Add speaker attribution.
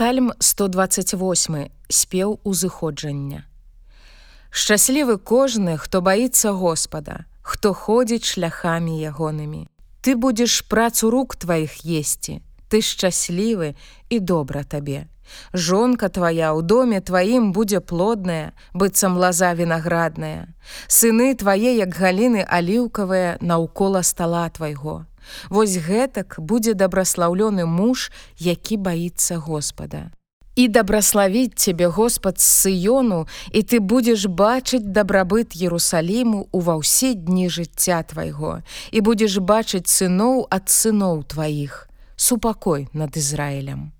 Speaker 1: Псальм 128 спеў узыходжання. Шчаслівы кожны, хто баіцца Господа, хто ходзіць шляхамі ягонымі. Ты будзеш працу рук тваіх есці, Ты шчаслівы і добра табе. Жонка твая ў доме тваім будзе плодная, быццам лаза вінаградная. Сыны твае, як галіны аліўкавыя наўкола стала твайго. Вось гэтак будзе дабраслаўлёны муж, які баіцца Господа. І дабраславіць цябе Господ з сыёну, і ты будзеш бачыць дабрабыт Ерусаліму ува ўсе дні жыцця твайго, і будзеш бачыць сыноў ад сыноў тваіх, супакой над Ізраілем.